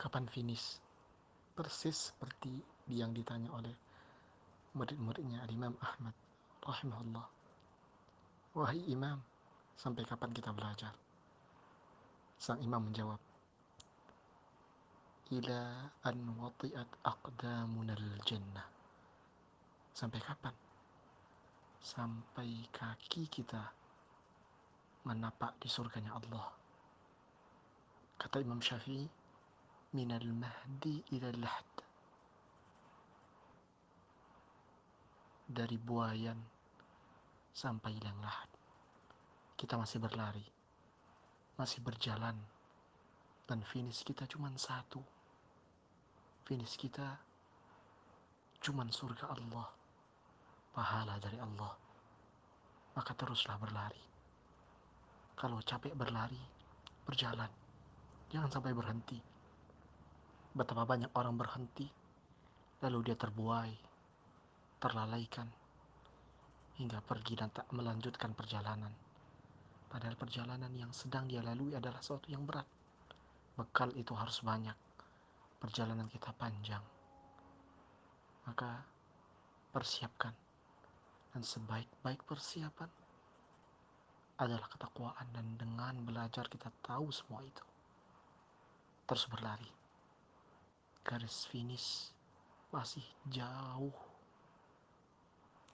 kapan finish? Persis seperti yang ditanya oleh murid-muridnya Imam Ahmad rahimahullah. Wahai imam sampai kapan kita belajar? Sang imam menjawab ila an wati'at aqdamunal jannah. Sampai kapan? Sampai kaki kita menapak di surganya Allah. Kata Imam Syafi'i minal mahdi ila lahd dari buayan sampai liang lahat kita masih berlari masih berjalan dan finish kita cuma satu. Finish kita cuman surga Allah pahala dari Allah. Maka teruslah berlari. Kalau capek berlari berjalan. Jangan sampai berhenti betapa banyak orang berhenti lalu dia terbuai terlalaikan hingga pergi dan tak melanjutkan perjalanan. Padahal perjalanan yang sedang dia lalui adalah sesuatu yang berat. Bekal itu harus banyak. Perjalanan kita panjang. Maka persiapkan. Dan sebaik-baik persiapan adalah ketakwaan dan dengan belajar kita tahu semua itu. Terus berlari garis finish masih jauh